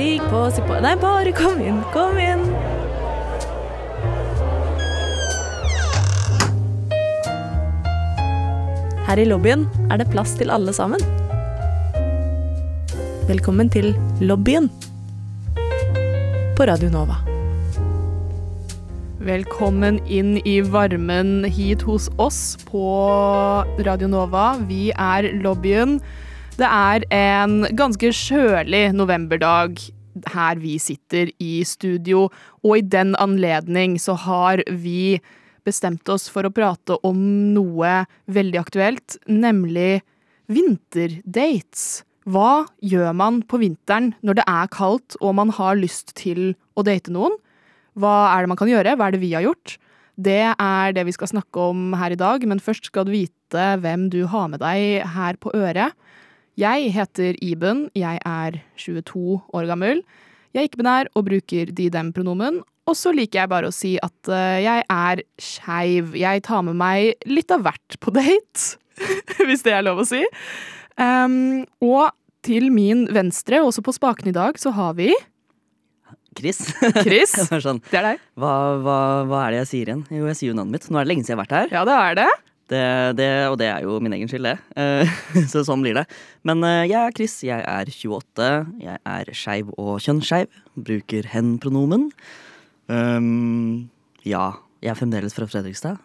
Stig på, si på Nei, bare kom inn, kom inn. Her i lobbyen er det plass til alle sammen. Velkommen til lobbyen på Radio Nova. Velkommen inn i varmen hit hos oss på Radio Nova. Vi er lobbyen. Det er en ganske kjølig novemberdag her vi sitter i studio, og i den anledning så har vi bestemt oss for å prate om noe veldig aktuelt, nemlig vinterdates. Hva gjør man på vinteren når det er kaldt og man har lyst til å date noen? Hva er det man kan gjøre? Hva er det vi har gjort? Det er det vi skal snakke om her i dag, men først skal du vite hvem du har med deg her på øret. Jeg heter Iben, jeg er 22 år gammel. Jeg er ikke-binær og bruker de-dem-pronomen. Og så liker jeg bare å si at uh, jeg er skeiv. Jeg tar med meg litt av hvert på date, hvis det er lov å si. Um, og til min venstre, også på spaken i dag, så har vi Chris. Chris. Sånn, Det er deg. hva, hva, hva er det jeg sier igjen? Jo, jeg sier jo navnet mitt. Nå er det lenge siden jeg har vært her. Ja, det er det. Det, det, og det er jo min egen skyld, det. Eh, så sånn blir det. Men eh, jeg er Chris, jeg er 28. Jeg er skeiv og kjønnsskeiv. Bruker hen-pronomen. Um, ja, jeg er fremdeles fra Fredrikstad.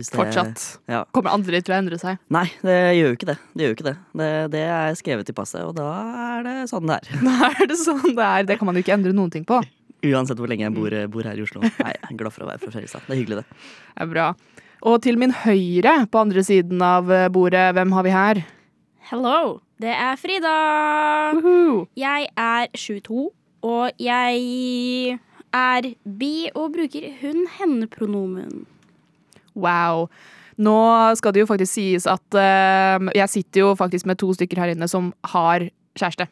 Det- Fortsatt. Ja. Kommer aldri til å endre seg. Nei, det gjør jo ikke det. Det ikke det. Det, det er skrevet i passet, og da er det sånn det er. Da er det sånn det er. Det kan man jo ikke endre noen ting på. Uansett hvor lenge jeg bor, bor her i Oslo. Nei, jeg er glad for å være fra Fredrikstad. Det er hyggelig, det. Det er bra. Og til min høyre, på andre siden av eh, bordet, hvem har vi her? Hello, det er Frida. Woohoo! Jeg er 22, og jeg er bi og bruker hun-henne-pronomen. Wow. Nå skal det jo faktisk sies at uh, jeg sitter jo faktisk med to stykker her inne som har kjæreste.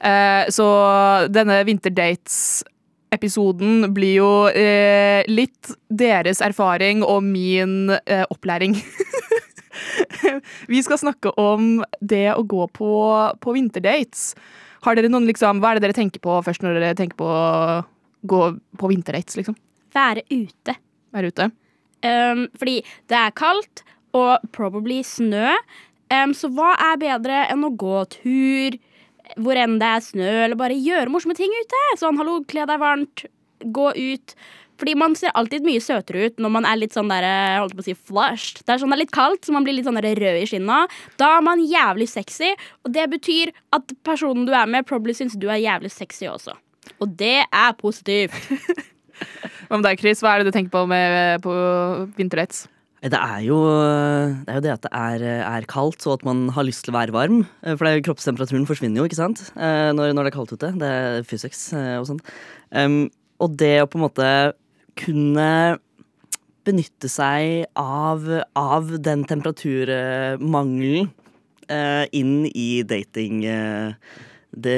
Uh, så denne vinterdates-episoden blir jo eh, litt deres erfaring og min eh, opplæring. Vi skal snakke om det å gå på, på vinterdates. Har dere noen liksom, Hva er det dere tenker på først når dere tenker på å gå på vinterdates, liksom? Være ute. Være ute? Um, fordi det er kaldt og probably snø. Um, så hva er bedre enn å gå tur hvor enn det er snø, eller bare gjøre morsomme ting ute? Sånn hallo, kle deg varmt, gå ut. Fordi man ser alltid mye søtere ut når man er litt sånn der, holdt på å si flushed. Det er sånn det er litt kaldt, så man blir litt sånn der rød i skinna. Da er man jævlig sexy, og det betyr at personen du er med, probably syns du er jævlig sexy også. Og det er positivt. Hva med deg, Chris? Hva er det du tenker på med, på vinterdates? Det er jo det, er jo det at det er, er kaldt, og at man har lyst til å være varm. Eh, For er kroppstemperaturen forsvinner jo, ikke sant? Eh, Når, når det er kaldt ute. Det er physics eh, og sånn. Um, og det å på en måte kunne benytte seg av, av den temperaturmangelen uh, inn i dating Uh, det,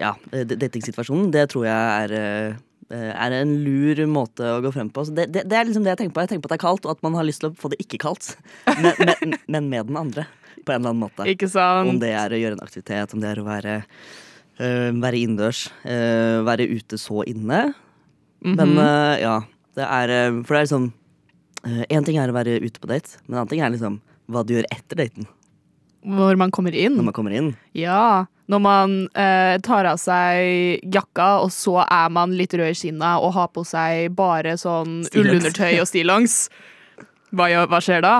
ja, datingsituasjonen, det tror jeg er eh, er en lur måte å gå frem på. Så det, det, det er liksom det jeg tenker på. Jeg tenker på at det er kaldt, og at man har lyst til å få det ikke kaldt. Men, men, men med den andre, på en eller annen måte. Ikke sant? Om det er å gjøre en aktivitet, om det er å være, øh, være innendørs. øh, være ute så inne. Men Mhm. øh, ja, det er For det er liksom Én ting er å være ute på date, men en annen ting er liksom hva du gjør etter daten. Hvor man kommer inn. Når man kommer inn. Ja. Når man eh, tar av seg jakka, og så er man litt rød i kinna og har på seg bare sånn ullundertøy og stillongs. Hva, hva skjer da?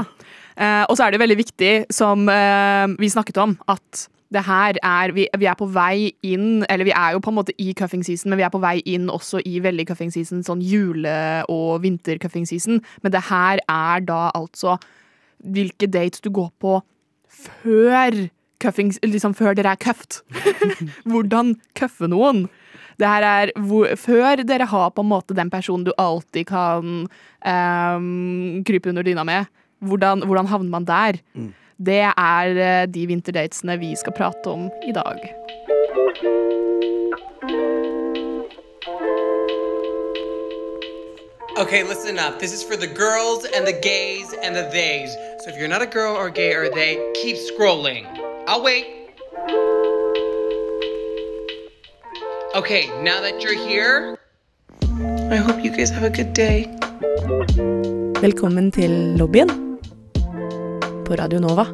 Eh, og så er det veldig viktig, som eh, vi snakket om, at det her er vi, vi er på vei inn Eller vi er jo på en måte i cuffing season, men vi er på vei inn også i veldig cuffing season, sånn jule- og vinter-cuffing season. Men det her er da altså hvilke dates du går på før cuffing, liksom før dere er cuffed. Hvordan cuffe noen. Det her er hvor, før dere har på en måte den personen du alltid kan um, krype under dyna med. Hvordan, hvordan havner man der? Det er eh, de vinterdatesene vi skal prate om i dag. Okay, listen up. This is for the girls and the gays and the theys. So if you're not a girl or gay or they, keep scrolling. I'll wait. Okay, now that you're here, I hope you guys have a good day. Velkommen til lobbyen på Radio Nova.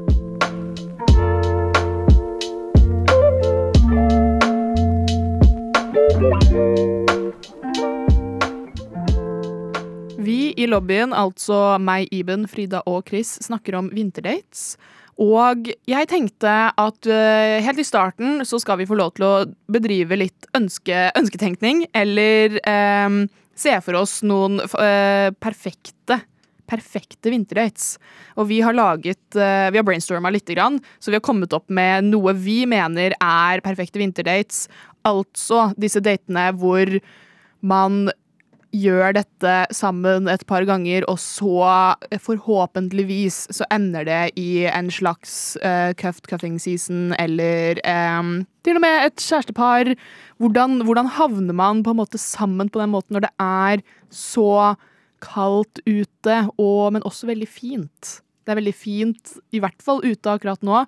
Vi i lobbyen, altså meg, Iben, Frida og Chris, snakker om vinterdates. Og jeg tenkte at uh, helt i starten så skal vi få lov til å bedrive litt ønske, ønsketenkning, eller um, se for oss noen uh, perfekte perfekte vinterdates. Og vi har laget uh, Vi har brainstorma litt, grann, så vi har kommet opp med noe vi mener er perfekte vinterdates. Altså disse datene hvor man gjør dette sammen et par ganger, og så forhåpentligvis så ender det i en slags uh, cuffed cuffing season, eller um, til og med et kjærestepar. Hvordan, hvordan havner man på en måte sammen på den måten når det er så kaldt ute, og, men også veldig fint? Det er veldig fint, i hvert fall ute akkurat nå.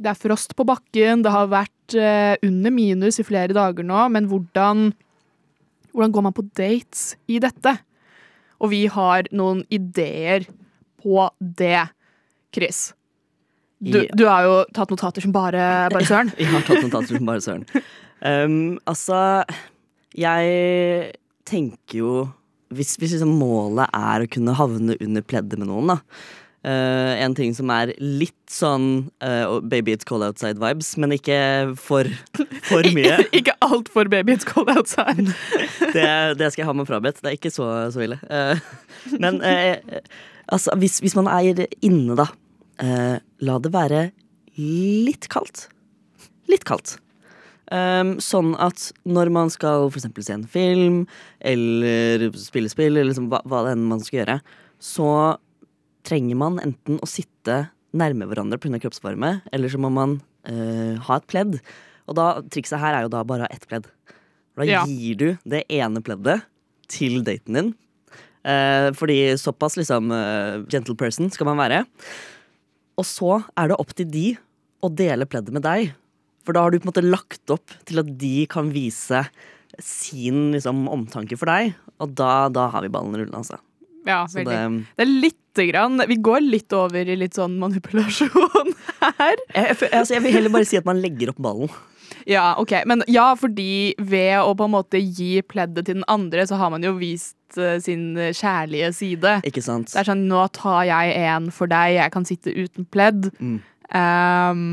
Det er frost på bakken, det har vært uh, under minus i flere dager nå, men hvordan hvordan går man på dates i dette? Og vi har noen ideer på det, Chris. Du, du har jo tatt notater som bare, bare søren. Jeg har tatt notater som bare søren. Um, altså, jeg tenker jo Hvis, hvis liksom målet er å kunne havne under pleddet med noen, da. Eh, en ting som er litt sånn uh, Baby It's Cold Outside-vibes, men ikke for, for mye. Ikke altfor baby it's cold outside. Det, det skal jeg ha meg frabedt. Det er ikke så, så ille. Uh, men altså, hvis, hvis man er inne, da, la det være litt kaldt. Litt kaldt. Um, sånn at når man skal eksempel se en film eller spille spill, eller liksom hva, hva det enn man skal gjøre, så trenger man enten å sitte nærme hverandre pga. kroppsvarme, eller så må man eh, ha et pledd. Og da, trikset her er jo da bare å ha ett pledd. Da Ja. gir du det ene pleddet til daten din. Eh, fordi såpass liksom eh, gentle person skal man være. Og så er det opp til de å dele pleddet med deg. For da har du på en måte lagt opp til at de kan vise sin liksom, omtanke for deg. Og da, da har vi ballen rullende, altså. Ja, veldig. det, Det er lite grann Vi går litt over i litt sånn manipulasjon her. jeg, jeg, altså, jeg vil heller bare si at man legger opp ballen. Ja, ok. Men ja, fordi ved å på en måte gi pleddet til den andre, så har man jo vist eh, sin kjærlige side. Ikke sant? Det er sånn, nå tar jeg en for deg, jeg kan sitte uten pledd. Mm. Um,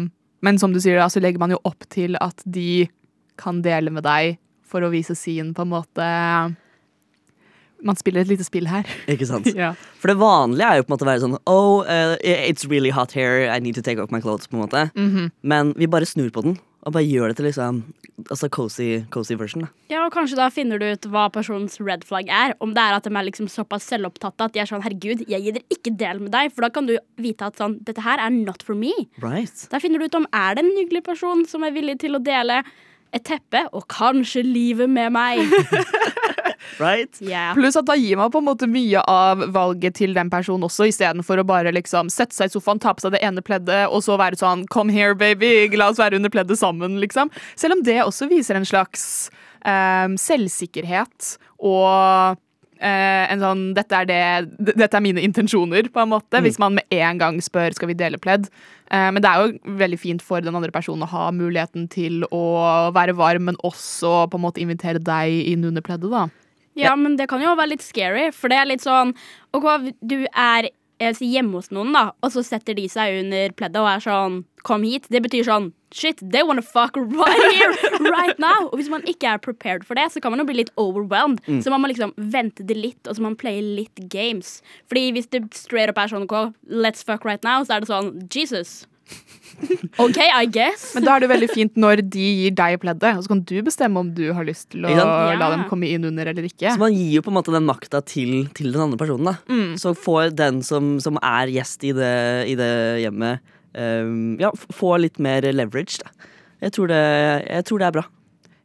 men som du sier, da, så legger man jo opp til at de kan dele med deg for å vise sin på en måte Man spiller et lite spill her. Ikke sant? ja. For det vanlige er jo på en måte å være sånn Oh, uh, it's really hot here, I need to take off my clothes. på en måte Mhm. Men vi bare snur på den og bare gjør det til liksom Altså cozy, cozy version. da Ja, og kanskje da finner du ut hva personens red flag er. Om det er at de er liksom såpass selvopptatte at de er sånn herregud, jeg gidder ikke del med deg. For da kan du vite at sånn, dette her er not for me. Right? Da finner du ut om er det en hyggelig person som er villig til å dele et teppe og kanskje livet med meg. Right? Yeah. Pluss at da gir man på en måte mye av valget til den personen også, istedenfor å bare liksom sette seg i sofaen, ta på seg det ene pleddet, og så være sånn Come here, baby, la oss være under pleddet sammen, liksom. Selv om det også viser en slags um, selvsikkerhet og Uh, en sånn dette er, det, dette er mine intensjoner, på en måte, hvis man med en gang spør skal vi dele pledd. Uh, men det er jo veldig fint for den andre personen å ha muligheten til å være varm, men også på en måte invitere deg inn under pleddet, da. Ja, men det kan jo være litt scary, for det er litt sånn OK, du er hjemme hos noen, da, og så setter de seg under pleddet og er sånn Kom hit. Det betyr sånn Shit, they wanna fuck right here, right now. Og hvis man ikke er prepared for det, så kan man jo bli litt overwhelmed. Så man må liksom vente det litt, og så må man playe litt games. Fordi hvis det straight up er sånn OK, let's fuck right now, så er det sånn Jesus. OK, I guess. Men da er det veldig fint når de gir deg pleddet, og så kan du bestemme om du har lyst til å Ikke la dem komme inn under eller ikke. Så man gir jo på en måte den makta til, til den andre personen. da Mm. Så får den som, som er gjest i det, i det hjemmet, um, ja, få litt mer leverage. da Jeg tror det, jeg tror det er bra.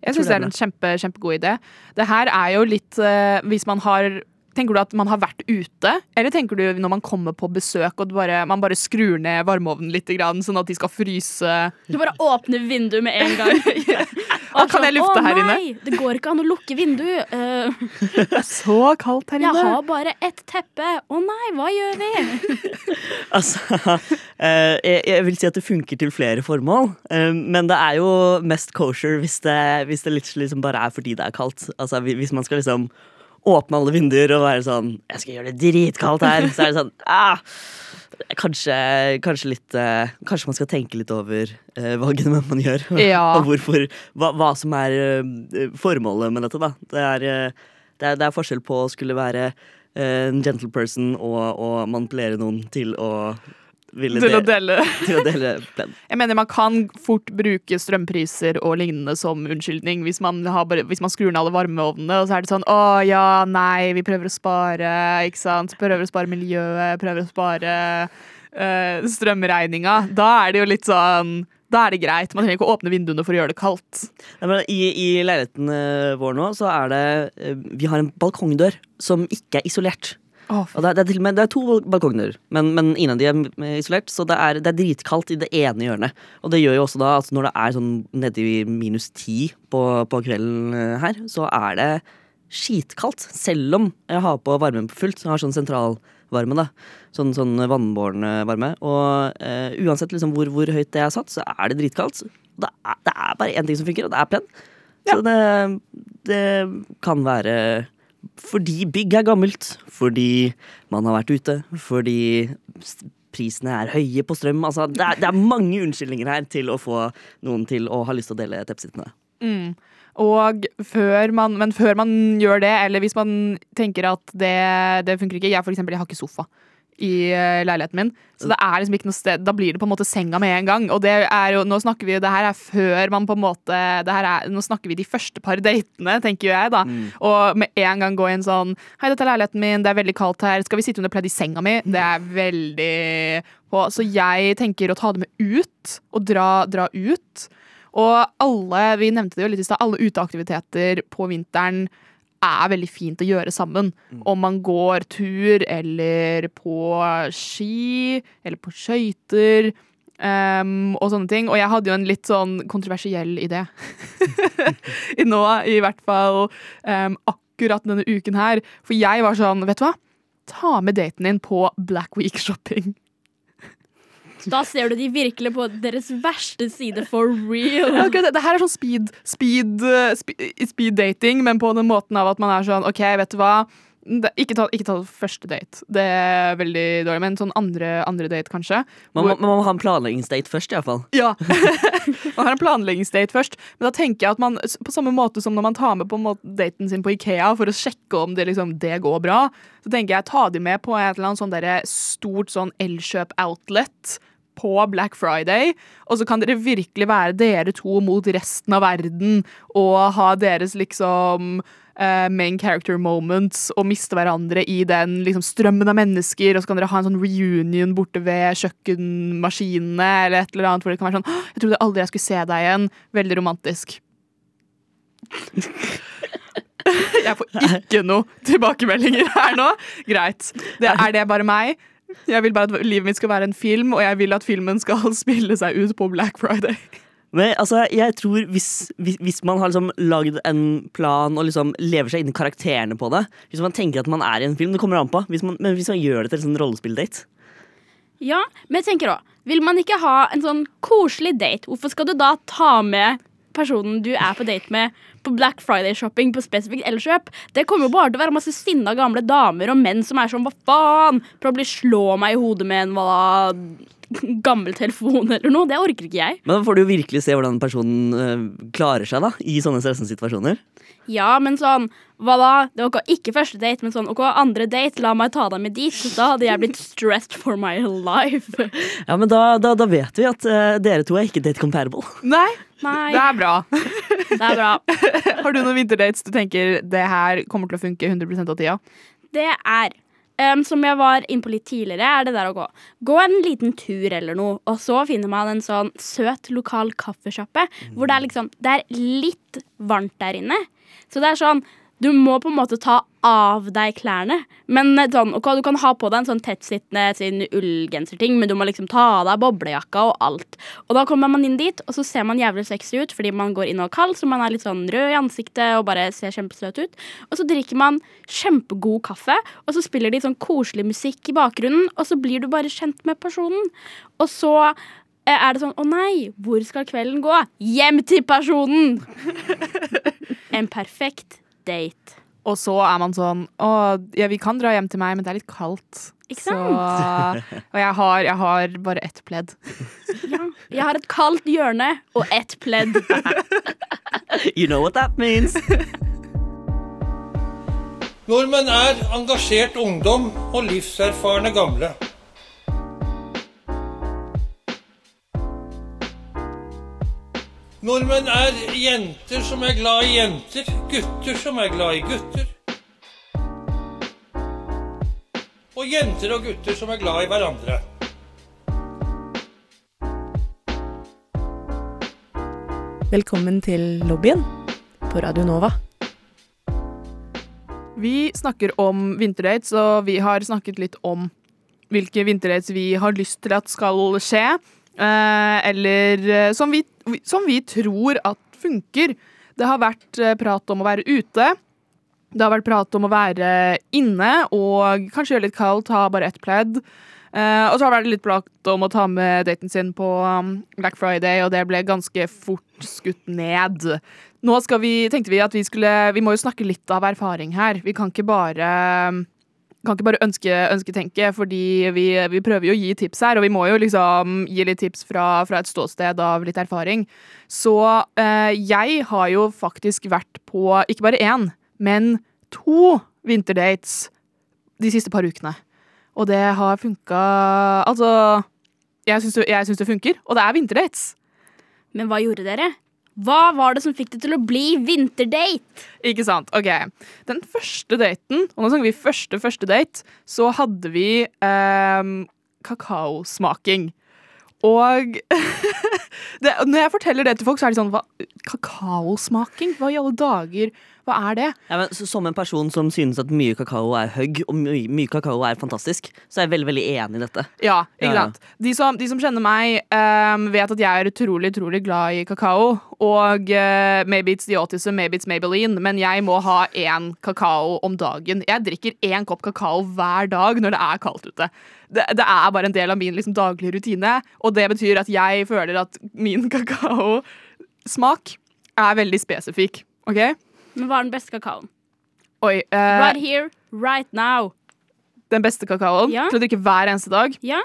Jeg syns det er er en kjempe, kjempegod idé. Det her er jo litt eh, Hvis man har Tenker du at man har vært ute, eller tenker du når man kommer på besøk og bare, man bare skrur ned varmeovnen litt, grann, sånn at de skal fryse? Du bare åpner vinduet med en gang. Å, kan jeg lufte her inne?» Å Nei, det går ikke an å lukke vinduet. Uh, Det er så kaldt her inne. jeg har bare ett teppe. Å nei, hva gjør vi? Altså, uh, jeg, jeg vil si at det funker til flere formål, uh, men det er jo mest kosher hvis det, hvis det liksom bare er fordi det er kaldt. Altså, hvis man skal liksom åpne alle vinduer og være sånn Jeg skal gjøre det dritkaldt her. Så er det sånn ah, Kanskje, kanskje litt eh, Kanskje man skal tenke litt over eh, valgene man gjør. Ja. og hvorfor hva, hva som er eh, formålet med dette, da. Det er, eh, det er, det er forskjell på å skulle være eh, en gentle person og, og manipulere noen til å ville Til å dele. til å dele pledd. Jeg mener Man kan fort bruke strømpriser og lignende som unnskyldning hvis man, har hvis man skrur ned alle varmeovnene, og så er det sånn Å ja, nei, vi prøver å spare, ikke sant. Prøver å spare miljøet, prøver å spare øh, strømregninga. Da er det jo litt sånn Da er det greit. Man trenger ikke å åpne vinduene for å gjøre det kaldt. Ja, men I, I leiligheten eh, vår nå så er det eh, Vi har en balkongdør som ikke er isolert. Å, Og det, er, det, er til det er to balkonger, men, men ingen av de er isolert. Så det er, det er dritkaldt i det ene hjørnet. Og det gjør jo også da at når det er sånn nede i minus ti på, på kvelden eh, her, så er det skitkaldt. Selv om jeg har på varmen på fullt. Jeg har sånn sentralvarme, da. Sånn, sånn vannbåren eh, varme. Og eh, uansett liksom hvor, hvor høyt det er satt, så er det dritkaldt. Det er, det bare én ting som funker, og det er pledd. Så det, det kan være fordi bygg er gammelt, fordi man har vært ute, fordi prisene er høye på strøm. Altså, det, er, det er mange unnskyldninger her til å få noen til å ha lyst til å dele teppesitt med deg. Mm. Og før man, men før man gjør det, eller hvis man tenker at det, det funker ikke Jeg for eksempel, jeg har ikke sofa i eh, leiligheten min, så det er liksom ikke noe sted Da blir det på en måte senga med en gang. Og det er jo, nå snakker vi, det her er før man på en måte er, Nå snakker vi de første par datene, tenker jo jeg, da. Og med en gang gå inn sånn Hei, dette er leiligheten min, det er veldig kaldt her, skal vi sitte under pledd i senga mi? Det er veldig på Så jeg tenker å ta det med ut, og dra, dra ut. Og alle, vi nevnte det jo litt i stad, alle uteaktiviteter på vinteren er veldig fint å gjøre sammen. Om man går tur, eller på ski, eller på skøyter. Um, og sånne ting. Og jeg hadde jo en litt sånn kontroversiell idé. I Nå, i hvert fall um, akkurat denne uken her. For jeg var sånn, vet du hva? Ta med daten din på Black Week-shopping. Da ser du de virkelig på deres verste side for real. Ja, okay, det, det her er sånn speed, speed, eh, speed dating, men på den måten av at man er sånn OK, vet du hva. Det, ikke, ta, ikke ta første date. Det er veldig dårlig. Men sånn andre, andre date, kanskje. Man, Hvor- man må ha en planleggingsdate først, iallfall. Ja. man har en planleggingsdate først. Men da tenker jeg at man, på samme måte som når man tar med på en måte daten sin på Ikea for å sjekke om det, liksom, det går bra, så tenker jeg ta de med på et eller annet sånn stort sånn Elkjøp-outlet på Black Friday, og så kan dere virkelig være dere to mot resten av verden og ha deres liksom Uh, main character moments og miste hverandre i den liksom, strømmen av mennesker, og så kan dere ha en sånn reunion borte ved kjøkkenmaskinene eller et eller annet hvor det kan være sånn Jeg trodde aldri jeg skulle se deg igjen. Veldig romantisk. Jeg får ikke noe tilbakemeldinger her nå. Greit. Det, er det bare meg? Jeg vil bare at livet mitt skal være en film, og jeg vil at filmen skal spille seg ut på Black Friday. Men altså, jeg tror hvis, hvis, hvis man har liksom lagd en plan og liksom lever seg inn i karakterene på det Hvis man tenker at man er i en film, det kommer an på. Hvis man, men hvis man gjør det til en sånn rollespilldate Ja, men jeg tenker også, vil man ikke ha en sånn koselig date, hvorfor skal du da ta med personen du er på date med, på Black Friday-shopping på spesifikt Elkjøp? Det kommer jo bare til å være masse sinna gamle damer og menn som er sånn hva faen? Prøv å bli slå meg i hodet med en hva gammel telefon eller noe. Det orker ikke jeg. Men da får du jo virkelig se hvordan personen øh, klarer seg da i sånne stressende situasjoner. Ja, men sånn, hva da? Det var ikke- ikke første date, men sånn, ok, andre date, la meg ta deg med dit. Så Da hadde jeg blitt stressed for my life. Ja, men da, da, da vet vi at øh, dere to er ikke date comparable. Nei, Nei, det er bra. det er bra. Har du noen vinterdates du tenker det her kommer til å funke 100 av tida? Det er, um, som jeg var inne på litt tidligere, er det der å gå. Gå en liten tur eller noe, og så finner man en sånn søt lokal kaffesjappe, hvor det er liksom, det er litt varmt der inne. Så det er sånn, Du må på en måte ta av deg klærne. Men sånn, okay, Du kan ha på deg en sånn tettsittende sin ullgenserting, men du må liksom ta av deg boblejakka og alt. Og da kommer man inn dit, og så ser man jævlig sexy ut fordi man går inn og er kald, så man er litt sånn rød i ansiktet og bare ser kjempesøt ut. Og så drikker man kjempegod kaffe, og så spiller de sånn koselig musikk i bakgrunnen, og så blir du bare kjent med personen. Og så er det sånn Å nei, hvor skal kvelden gå? Hjem til personen! En perfekt date. Og så er man sånn Å, ja, vi kan dra hjem til meg, men det er litt kaldt. Ikke Så, og jeg har, jeg har bare ett pledd. Ja. Jeg har et kaldt hjørne og ett pledd. You know what that means. Nordmenn er engasjert ungdom og livserfarne gamle. Nordmenn er jenter som er glad i jenter, gutter som er glad i gutter. Og jenter og gutter som er glad i hverandre. Velkommen til lobbyen på Radio Nova. Vi snakker om vinterdates, og vi har snakket litt om hvilke vinterdates vi har lyst til at skal skje. Eh, eller eh, som vi, som vi tror at funker. Det har vært eh, prat om å være ute. Det har vært prat om å være inne og kanskje gjøre litt kaldt, ha bare ett pledd. Eh, og så har det vært litt prat om å ta med daten sin på um, Black Friday, og det ble ganske fort skutt ned. Nå vi, tenkte vi at vi skulle Vi må jo snakke litt av erfaring her. Vi kan ikke bare kan ikke bare ønske, ønsketenke, fordi vi, vi prøver jo å gi tips her, og vi må jo liksom gi litt tips fra, fra et ståsted av litt erfaring. Så eh, jeg har jo faktisk vært på ikke bare én, men to vinterdates de siste par ukene. Og det har funka Altså, jeg syns det, funker, og det er vinterdates. Men hva gjorde dere? Hva var det som fikk det til å bli vinterdate? Ikke sant? Ok. Den første daten, og nå snakker vi første første date, så hadde vi eh, kakaosmaking. Og det, når jeg forteller det til folk, så er de sånn hva, Kakaosmaking? Hva i alle dager? Hva er det? Ja, men, så, som en person som synes at mye kakao er høgg, og mye, mye kakao er fantastisk, så er jeg veldig veldig enig i dette. Ja, ikke Ja, ja. De som, de som kjenner meg, um, vet at jeg er utrolig, utrolig glad i kakao. Og uh, maybe it's the autism, maybe it's Maybelline, men jeg må ha én kakao om dagen. Jeg drikker én kopp kakao hver dag når det er kaldt ute. Det, det er bare en del av min liksom, daglige rutine, og det betyr at jeg føler at min kakaosmak er veldig spesifikk. OK? Men hva er den beste kakaoen? Oi. eh, Right here, right now. den beste kakaoen Ja. til å drikke hver eneste dag? Ja?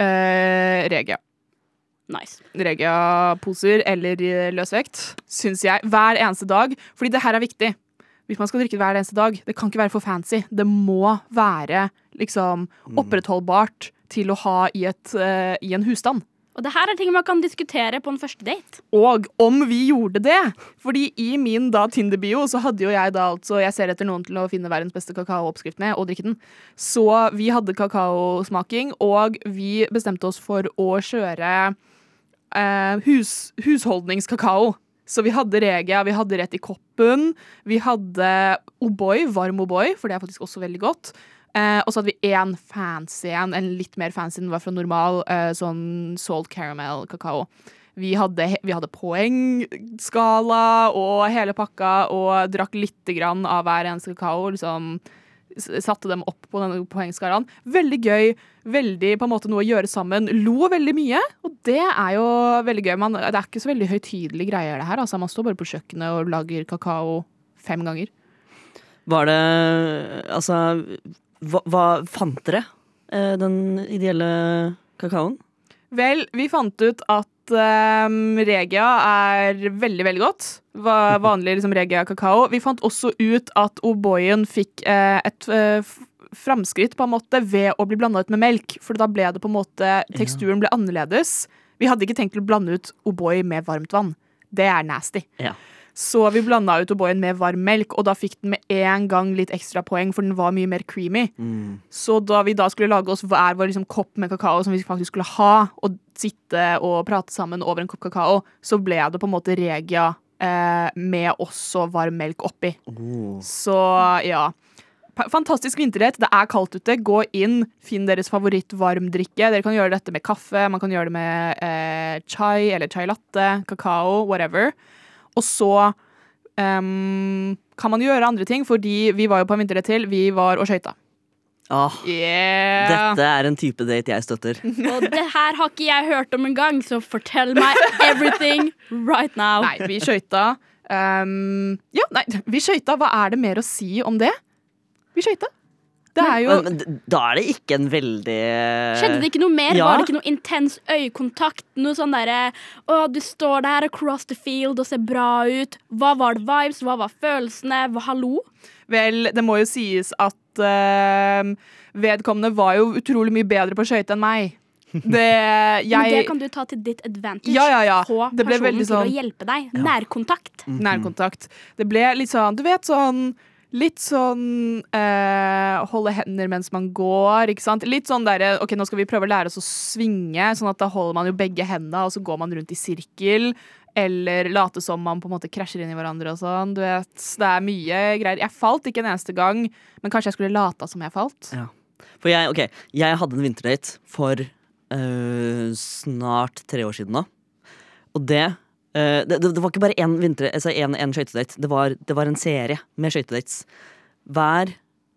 Eh, Regia. Nice. Regia-poser eller eh, løsvekt, syns jeg, hver eneste dag. Fordi det her er viktig. Hvis man skal drikke det hver eneste dag, det kan ikke være for fancy. Det må være liksom opprettholdbart til å ha i, et, eh, i en husstand. Og det her er ting man kan diskutere på en første date. Og om vi gjorde det! Fordi i min da Tinder-bio så hadde jo jeg da altså Jeg ser etter noen til å finne verdens beste kakaooppskrift med og drikke den. Så vi hadde kakaosmaking, og vi bestemte oss for å kjøre eh, hus, husholdningskakao. Så vi hadde Regia, vi hadde rett i koppen. Vi hadde O'boy, varm O'boy, for det er faktisk også veldig godt. Eh, og så hadde vi én fancy en, en litt mer fancy enn var fra normal, eh, sånn salt caramel kakao. Vi hadde, vi hadde poengskala og hele pakka, og drakk lite grann av hver eneste kakao. liksom Satte dem opp på denne poengskalaen. Veldig gøy. Veldig på en måte noe å gjøre sammen. Lo veldig mye, og det er jo veldig gøy. Man, det er ikke så veldig høytidelige greier, det her. Altså, man står bare på kjøkkenet og lager kakao fem ganger. Var det Altså, hva, hva fant dere eh, den ideelle kakaoen? Vel, vi fant ut at um, Regia er veldig, veldig godt. Va vanlig liksom, Regia-kakao. Vi fant også ut at O'boyen fikk eh, et eh, framskritt på en måte ved å bli blanda ut med melk. For da ble det på en måte Teksturen ble annerledes. Vi hadde ikke tenkt å blande ut O'boy med varmt vann. Det er nasty. Ja. Så vi blanda ut O'boyen med varm melk, og da fikk den med en gang litt ekstra poeng, for den var mye mer creamy. Så da vi da skulle lage oss hver vår liksom, kopp med kakao som vi faktisk skulle ha, og sitte og prate sammen over en kopp kakao, så ble det på en måte Regia eh, med også varm melk oppi. Oh. Så ja. Fantastisk vinterrett. Det er kaldt ute. Gå inn, finn deres favoritt-varmdrikke. Dere kan gjøre dette med kaffe, man kan gjøre det med eh, chai eller chai latte, kakao, whatever. Og så um, kan man gjøre andre ting, fordi vi var jo på en vinterdate til. Vi var og skøyta. Ah, Yeah. dette er en type date jeg støtter. Og det her har ikke jeg hørt om engang, så fortell meg everything right now. Nei, vi skøyta. Um, ja, nei, vi skøyta. Hva er det mer å si om det? Vi skøyta. Er jo Men, men da er det ikke en veldig Skjedde det ikke noe mer? Ja. Var det ikke noe intens øyekontakt? Noe sånn derre Å, du står der across the field og ser bra ut. Hva var det vibes? Hva var følelsene? Hva, hallo? Vel, det må jo sies at uh, vedkommende var jo utrolig mye bedre på skøyter enn meg. Det Men det kan du ta til ditt advantage. Ja, ja, ja. Få personen sånn, til sånn- å hjelpe deg. Nærkontakt. Nærkontakt. Det ble litt sånn, du vet sånn Litt sånn eh, holde hender mens man går, ikke sant. Litt sånn derre OK, nå skal vi prøve å lære oss å svinge, sånn at da holder man jo begge hendene, og så går man rundt i sirkel. Eller late som man på en måte krasjer inn i hverandre og sånn. Du vet, Det er mye greier. Jeg falt ikke en eneste gang, men kanskje jeg skulle lata som jeg falt. Ja. For jeg, okay, jeg hadde en vinterdate for øh, snart tre år siden nå. Og det øh, det, det, var ikke bare én vinter, altså skøytedate. Det, det var en serie med skøytedates. Hver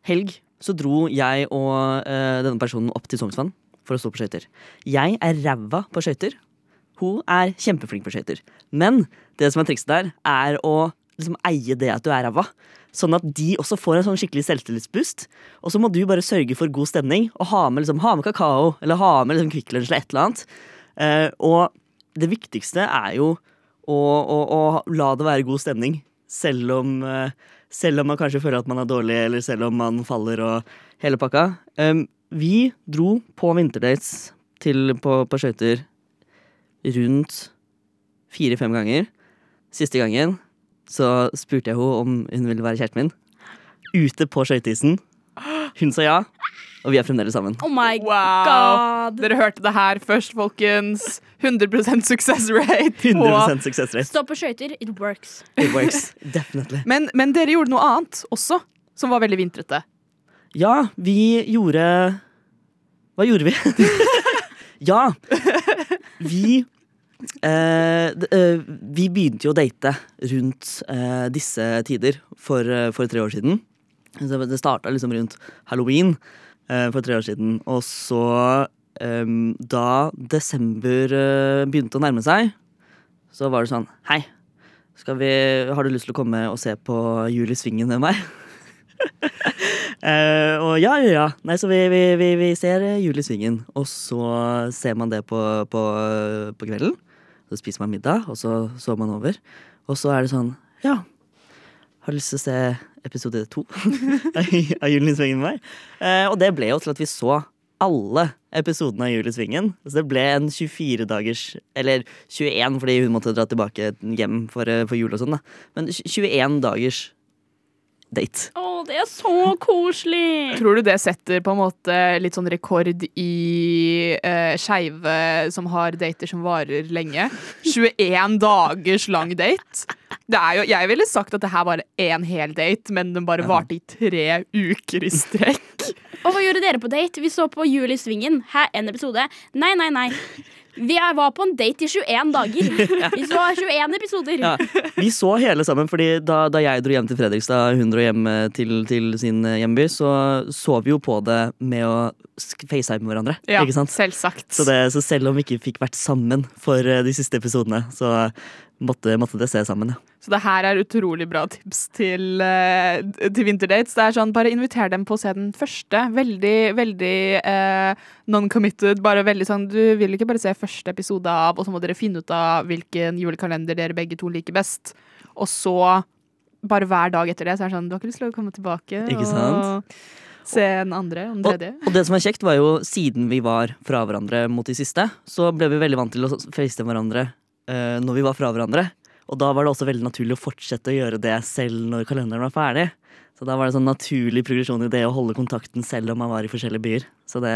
helg så dro jeg og uh, denne personen opp til Sognsvann for å stå på skøyter. Jeg er ræva på skøyter. Hun er kjempeflink på skøyter. Men det som er trikset der, er å liksom eie det at du er ræva. Sånn at de også får en sånn skikkelig selvtillitsboost. Og så må du bare sørge for god stemning og ha med, liksom, ha med kakao eller ha med liksom, Lunsj eller et eller annet. Uh, og det viktigste er jo å, og, og, la det være god stemning. Selv om, eh, selv om man kanskje føler at man er dårlig, eller selv om man faller og hele pakka. Vi dro på vinterdates til, på, på skøyter rundt fire-fem ganger. Siste gangen så spurte jeg henne om hun ville være kjæresten min. Ute på skøyteisen. Hun sa ja, og vi er fremdeles sammen. Oh my Wow! god. Dere hørte det her først, folkens. 100 success rate. på 100 success rate. Stå på skøyter, it works. It works. Definitely. Men, men dere gjorde noe annet også, som var veldig vintrete. Ja, vi gjorde Hva gjorde vi? ja, vi eh, eh, Vi begynte jo å date rundt eh, disse tider for, eh, for tre år siden. Det starta liksom rundt halloween for tre år siden. Og så, eh, da desember eh, begynte å nærme seg, så var det sånn Hei, vi, har du lyst til å komme og se på Jul i Svingen med meg? Uh, og ja, ja, ja. Nei, så vi, vi, vi, vi ser eh, Jul i Svingen, og så ser man det på, på, på kvelden. Så spiser man middag, og så sover man over. Og så er det sånn, ja Har du lyst til å se episode to av Julen i Svingen med meg? Eh, og det ble jo til at vi så alle episodene av Jul i Svingen. Så det ble en 24 dagers Eller 21, fordi hun måtte dra tilbake hjem for, eh, for jul og sånn. da Men 21 dagers date. Å, det er så koselig. Tror du det setter på en måte litt sånn rekord i uh, skeive som har dater som varer lenge? 21 dagers lang date? Det er jo, jeg ville sagt at det her var én hel date, men den bare varte i tre uker i strekk. Og hva gjorde dere på date? Vi så på Jul i Svingen. Hæ, en episode? Nei, nei, nei. Vi er- var på en date i 21 dager. Vi så 21 episoder. Ja, vi så hele sammen, fordi da, da jeg dro hjem til Fredrikstad, hun dro hjem eh, til, til sin eh, hjemby, så så vi jo på det med å facetime med hverandre. Ja, ikke sant? selvsagt. Så, det, så selv om vi ikke fikk vært sammen for eh, de siste episodene, så måtte, måtte det se sammen. Ja. Så det her er utrolig bra tips til, eh, til vinterdates. Det er sånn, Bare inviter dem på å se den første. Veldig, veldig eh, non-committed. Bare veldig sånn, Du vil ikke bare se første episode av, og så må dere finne ut av hvilken julekalender dere begge to liker best. Og så, bare hver dag etter det, så er det sånn Du har ikke lyst til å komme tilbake Ikke sant? og se den andre og den Og, tredje? og det som er kjekt, var jo siden vi var fra hverandre mot de siste, så ble vi veldig vant til å facetime hverandre når vi var fra hverandre. Og da var det også veldig naturlig å fortsette å gjøre det selv når kalenderen var ferdig. Så da var det sånn naturlig progresjon i det å holde kontakten selv om man var i forskjellige byer. Så det,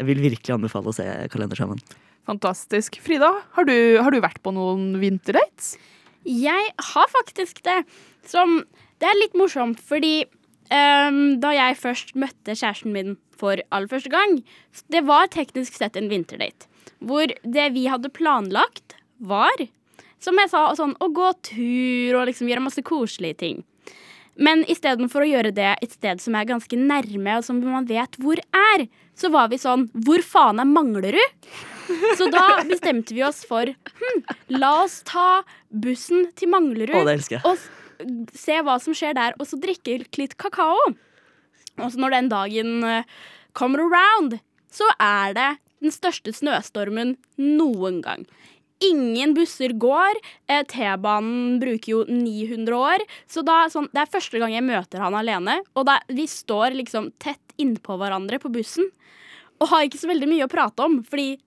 jeg vil virkelig anbefale å se kalender sammen. Fantastisk. Frida, har du, har du vært på noen vinterdates? Jeg har faktisk det. Som Det er litt morsomt, fordi um, da jeg først møtte kjæresten min for aller første gang, det var teknisk sett en vinterdate. Hvor det vi hadde planlagt, var, som jeg sa, sånn å gå tur og liksom gjøre masse koselige ting. Men istedenfor å gjøre det et sted som er ganske nærme, og som man vet hvor er, så var vi sånn Hvor faen er Manglerud? Så da bestemte vi oss for hm, La oss ta bussen til Manglerud Å, det elsker jeg. og se hva som skjer der, og så drikke litt kakao. Og så når den dagen eh, kommer around, så er det den største snøstormen noen gang. Ingen busser går. eh, T-banen bruker jo 900 år. Så da, sånn, det er første gang jeg møter han alene. Og da, vi står liksom tett innpå hverandre på bussen og har ikke så veldig mye å prate om, fordi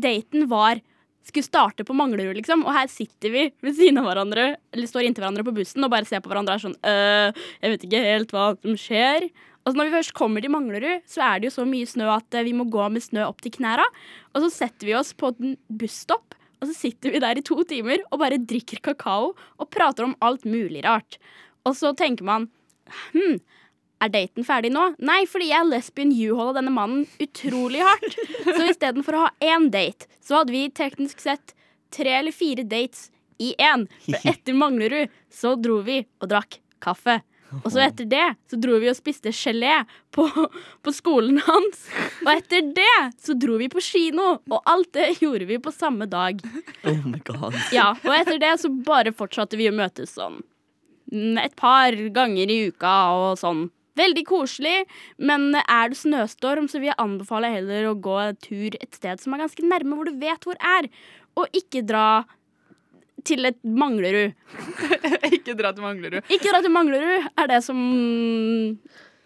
daten var skulle starte på Manglerud, liksom. Og her sitter vi ved siden av hverandre, eller står inntil hverandre på bussen og bare ser på hverandre og er sånn øh, Jeg vet ikke helt hva som skjer. Og når vi først kommer til Manglerud, så er det jo så mye snø at eh, vi må gå med snø opp til knæra. Og så setter vi oss på en busstopp, og så sitter vi der i to timer og bare drikker kakao og prater om alt mulig rart. Og så tenker man hm, er daten ferdig nå? Nei, fordi jeg lesbian you-holda denne mannen utrolig hardt. Så istedenfor å ha én date, så hadde vi teknisk sett tre eller fire dates i én. For etter Manglerud så dro vi og drakk kaffe. Og så etter det så dro vi og spiste gelé på, på skolen hans. Og etter det så dro vi på kino, og alt det gjorde vi på samme dag. Oh my god. Ja, Og etter det så bare fortsatte vi å møtes sånn mm, et par ganger i uka og sånn. Veldig koselig, men er det snøstorm, så vil jeg anbefale heller å gå tur et sted som er ganske nærme, hvor du vet hvor er, og ikke dra til et Manglerud. Ikke dra til Manglerud. Ikke dra til Manglerud er det som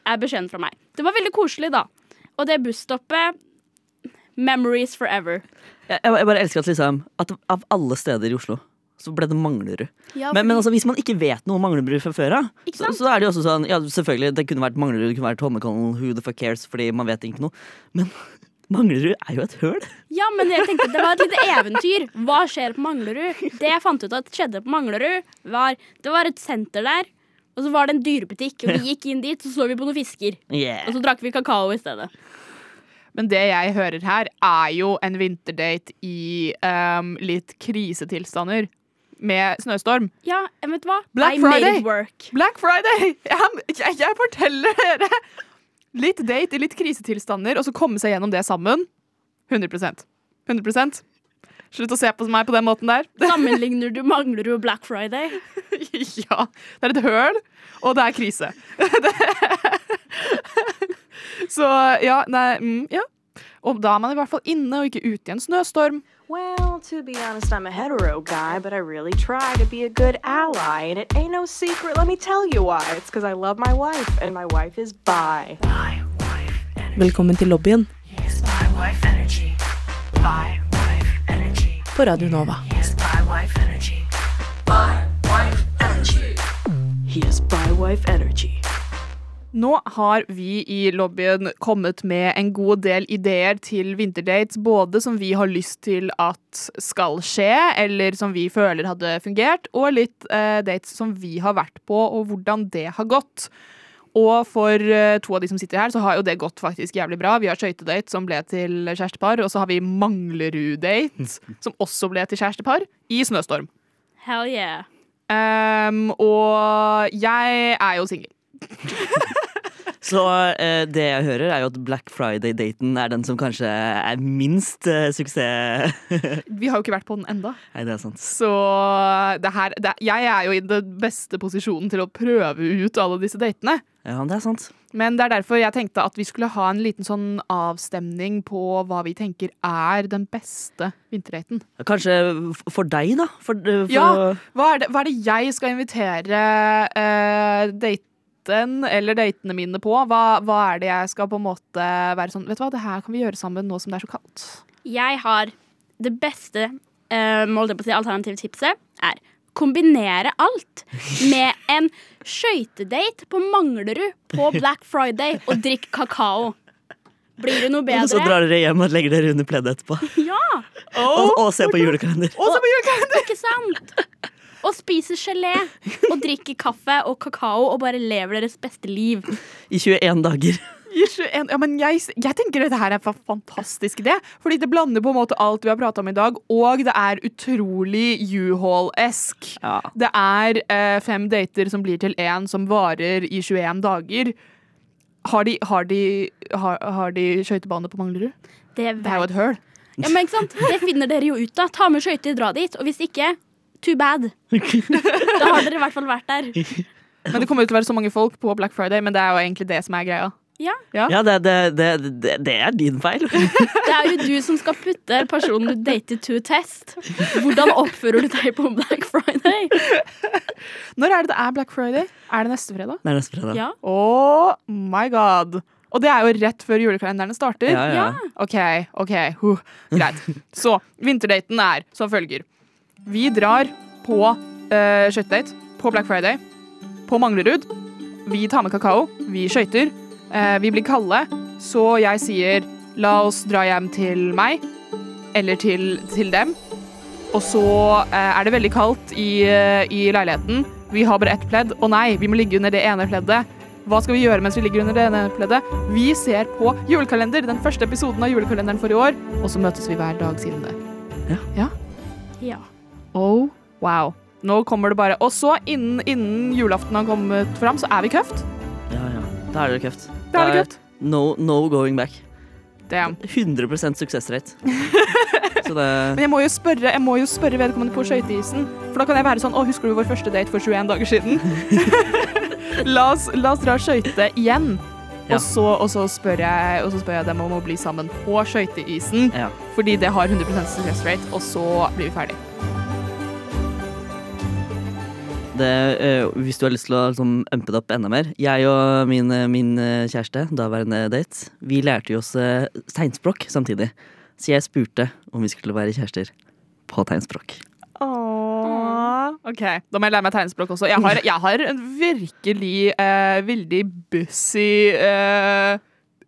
er beskjeden fra meg. Det var veldig koselig, da. Og det busstoppet Memories forever. Jeg, jeg bare elsker at liksom At av alle steder i Oslo så ble det Manglerud. Ja, Men, men altså, hvis man ikke vet noe om Manglerud fra før av, så, så er det jo også sånn Ja, selvfølgelig, det kunne vært Manglerud, det kunne vært Holmenkollen, who the fuck cares, fordi man vet ikke noe. Men Manglerud er jo et høl. Ja, men jeg tenkte det var et lite eventyr. Hva skjer på Manglerud? Det jeg fant ut at skjedde på Manglerud, var Det var et senter der, og så var det en dyrebutikk. Og vi gikk inn dit, så så vi på noen fisker. Yeah. Og så drakk vi kakao i stedet. Men det jeg hører her, er jo en vinterdate i um, litt krisetilstander. Med snøstorm. Ja, vet du hva? Black I made Friday. it work. Black Friday! Jeg, jeg, jeg forteller dere! Litt date i litt krisetilstander, og så komme seg gjennom det sammen. 100% 100 Slutt å se på meg på den måten der. Sammenligner du mangler jo Black Friday? ja. Det er et høl, og det er krise. så ja, nei mm, Ja. Og da er man i hvert fall inne og ikke ute i en snøstorm. Well, to be honest, I'm a hetero guy, but I really try to be a good ally, and it ain't no secret. Let me tell you why. It's because I love my wife, and my wife is bi. Velkommen til lobbyen på Radio Nova. He is bi wife energy. Nå har vi i lobbyen kommet med en god del ideer til vinterdates, både som vi har lyst til at skal skje, eller som vi føler hadde fungert, og litt eh, dates som vi har vært på, og hvordan det har gått. Og for eh, to av de som sitter her, så har jo det gått faktisk jævlig bra. Vi har skøytedate, som ble til kjærestepar, og så har vi Manglerud-date, som også ble til kjærestepar, i snøstorm. Hell yeah. Um, og jeg er jo singel. Så eh, det jeg hører, er jo at Black Friday-daten er den som kanskje er minst eh, suksess. Vi har jo ikke vært på den enda. Nei, det er sant. Så det her, det, jeg er jo i den beste posisjonen til å prøve ut alle disse datene. Ja, det er sant. Men det er derfor jeg tenkte at vi skulle ha en liten sånn avstemning på hva vi tenker er den beste vinterdaten. Kanskje for deg, da? For, eh, for Ja. Hva er, det, hva er det jeg skal invitere eh, daten eller datene mine på? Hva, hva er det jeg skal på en måte være sånn Vet du hva, det her kan vi gjøre sammen nå som det er så kaldt. Jeg har det beste uh, si, alternativtipset er kombinere alt med en skøytedate på Manglerud på Black Friday og drikk kakao. Blir det noe bedre? Og så drar dere hjem og legger dere under pleddet etterpå. Ja, Og, og ser på julekalender. Og så på julekalender! ikke sant? Og spiser gelé og drikker kaffe og kakao og bare lever deres beste liv. I 21 dager. I 21, ja, men jeg, jeg tenker dette her er en fantastisk idé. Fordi det blander på en måte alt vi har prata om i dag, og det er utrolig U-Haul-esk. Ja. Det er eh, fem dater som blir til én som varer i 21 dager. Har de, har de, har, har de skøytebane på Manglerud? Det Det er jo et høl. ja, men ikke sant? Det finner dere jo ut av. Ta med skøyter, dra dit. Og hvis ikke, too bad. Da har dere i hvert fall vært der. Men Det kommer jo til å være så mange folk på Black Friday, men det er jo egentlig det som er greia. Ja. Ja. Ja, det, det, det, det, er din feil. Det er jo du som skal putte personen du dater to test. Hvordan oppfører du deg på Black Friday? Når er det det er Black Friday? Er det neste fredag? Det er neste fredag. Ja. Oh my god. Og det er jo rett før julekalenderne starter. Ja, ja. OK, OK. Huh. Greit. Så vinterdaten er som følger. Vi drar på uh, skøytedate på Black Friday. På Manglerud. Vi tar med kakao. Vi skøyter. Eh, vi blir kalde, så jeg sier la oss dra hjem til meg. Eller til, til dem. Og så eh, er det veldig kaldt i, eh, i leiligheten. Vi har bare ett pledd. Å nei, vi må ligge under det ene pleddet. Hva skal vi gjøre mens vi ligger under det ene pleddet? Vi ser på julekalender, den første episoden av julekalenderen for i år. Og så møtes vi hver dag siden det. Ja. ja. Ja. Oh, wow. Nå kommer det bare Og så, innen, innen julaften har kommet fram, så er vi køft. Ja, ja. Da er det køft. Da er det køft. No, no going back. Damn. 100 suksessrate. Så det Men jeg må spørre, jeg må jo spørre vedkommende på skøyteisen. For da kan jeg være sånn Å, husker du vår første date for 21 dager siden? la, oss, la oss dra skøyte igjen. Ja. Og, så, og, så spør jeg, og så spør jeg dem om å bli sammen på skøyteisen. Ja. Fordi det har 100 success rate, og så blir vi ferdig. Det, eh, hvis du har lyst til å liksom, umpe det opp enda mer Jeg og min, eh, min eh, kjæreste, daværende date, vi lærte jo oss tegnspråk samtidig. Så jeg spurte om vi skulle være kjærester på tegnspråk. Åh. OK, da må jeg lære meg tegnspråk også. Jeg har, jeg har en virkelig eh, veldig bussy eh,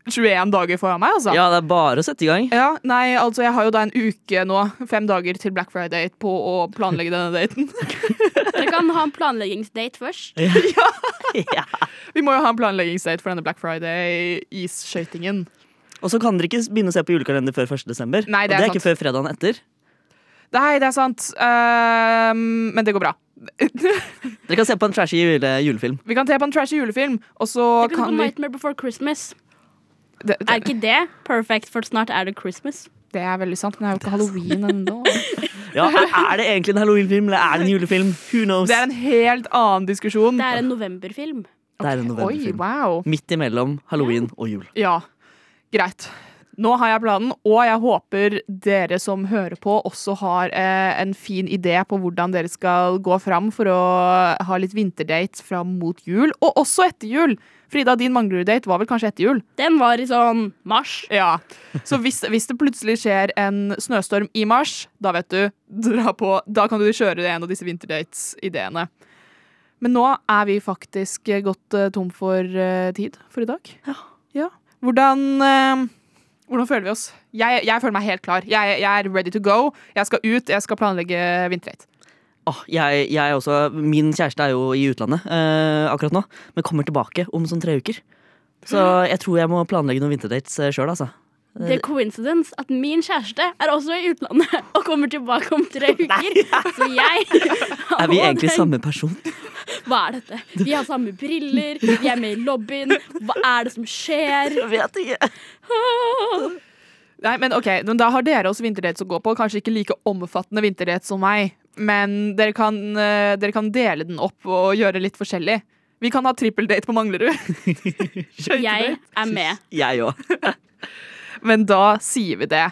21 dager foran meg, altså. Ja, det er bare å sette i gang. Ja, nei, altså jeg har jo da en uke nå, fem dager til Black Friday på å planlegge denne daten. Dere kan ha en planleggingsdate først. ja. Vi må jo ha en planleggingsdate for denne Black Friday-isskøytingen. Og så kan dere ikke begynne å se på julekalender før 1. desember. Nei, det og er det er ikke før fredagen etter. Nei, det er sant, Uh, men det går bra. Dere kan se på en trashy jule, julefilm. Vi kan se på en trashy julefilm, og så Dere kan se kan på vi Nightmare Before Christmas. Det, Er ikke det perfect, for snart er det Christmas? det er veldig sant, men det er jo ikke halloween ennå. Ja, er, det egentlig en halloweenfilm, eller er det en julefilm? Who knows? Det er en helt annen diskusjon. Det er en novemberfilm. Det er en Oi, wow. Midt imellom halloween og jul. Ja, greit. Nå har jeg planen, og jeg håper dere som hører på, også har eh, en fin idé på hvordan dere skal gå fram for å ha litt vinterdate fram mot jul, og også etter jul. Frida, din Manglerud-date var vel kanskje etter jul? Den var i sånn mars. Ja. Så hvis, hvis det plutselig skjer en snøstorm i mars, da vet du, dra på, da kan du kjøre en av disse vinterdates-ideene. Men nå er vi faktisk gått eh, tom for eh, tid for i dag. Ja. Hvordan, eh, hvordan føler vi oss? Jeg, jeg føler meg helt klar. Jeg, jeg er ready to go. Jeg skal ut, jeg skal planlegge vinterdate. Åh, jeg, jeg også, Min kjæreste er jo i utlandet eh, akkurat nå, men kommer tilbake om sånn tre uker. Så jeg tror jeg må planlegge noen vinterdates uh, sjøl, altså. Det er coincidence at min kjæreste er også i utlandet og kommer tilbake om tre uker. Så jeg Er vi egentlig samme person? Hva er dette? Vi har samme briller, vi er med i lobbyen. Hva er det som skjer? Jeg vet ikke. Nei, men ok, men Da har dere også vinterdates å gå på. Kanskje ikke like omfattende vinterdates som meg. Men dere kan, eh, dere kan dele den opp og gjøre litt forskjellig. Vi kan ha trippeldate på Manglerud. Jeg er med. Jeg òg. Men da sier vi det.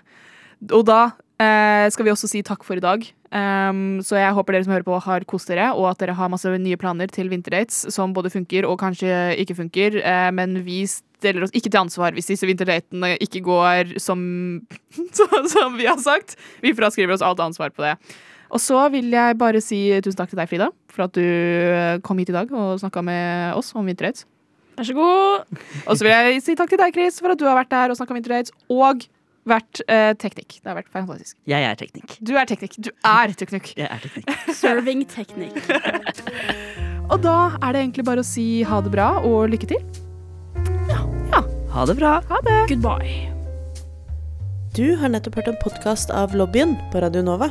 Og da eh, skal vi også si takk for i dag. Um, så jeg håper dere som hører på, har kost dere, og at dere har masse nye planer til vinterdates som både funker og kanskje ikke funker. Eh, men vi stiller oss ikke til ansvar hvis disse vinterdatene ikke går som, som vi har sagt. Vi fraskriver oss alt ansvar på det. Og så vil jeg bare si tusen takk til deg, Frida, for at du eh, kom hit i dag og snakka med oss om vinterdates. Vær så god. Og så vil jeg si takk til deg, Chris, for at du har vært der og snakka om vinterdates. Og vært eh, teknikk. Det har vært fantastisk. Jeg er teknikk. Du er teknikk. Du er teknikk. Jeg er teknikk. Serving teknikk. Og da er det egentlig bare å si ha det bra og lykke til. Ja. Ha det bra. Ha det. Goodbye. Du har nettopp hørt en podkast av Lobbyen på Radio Nova.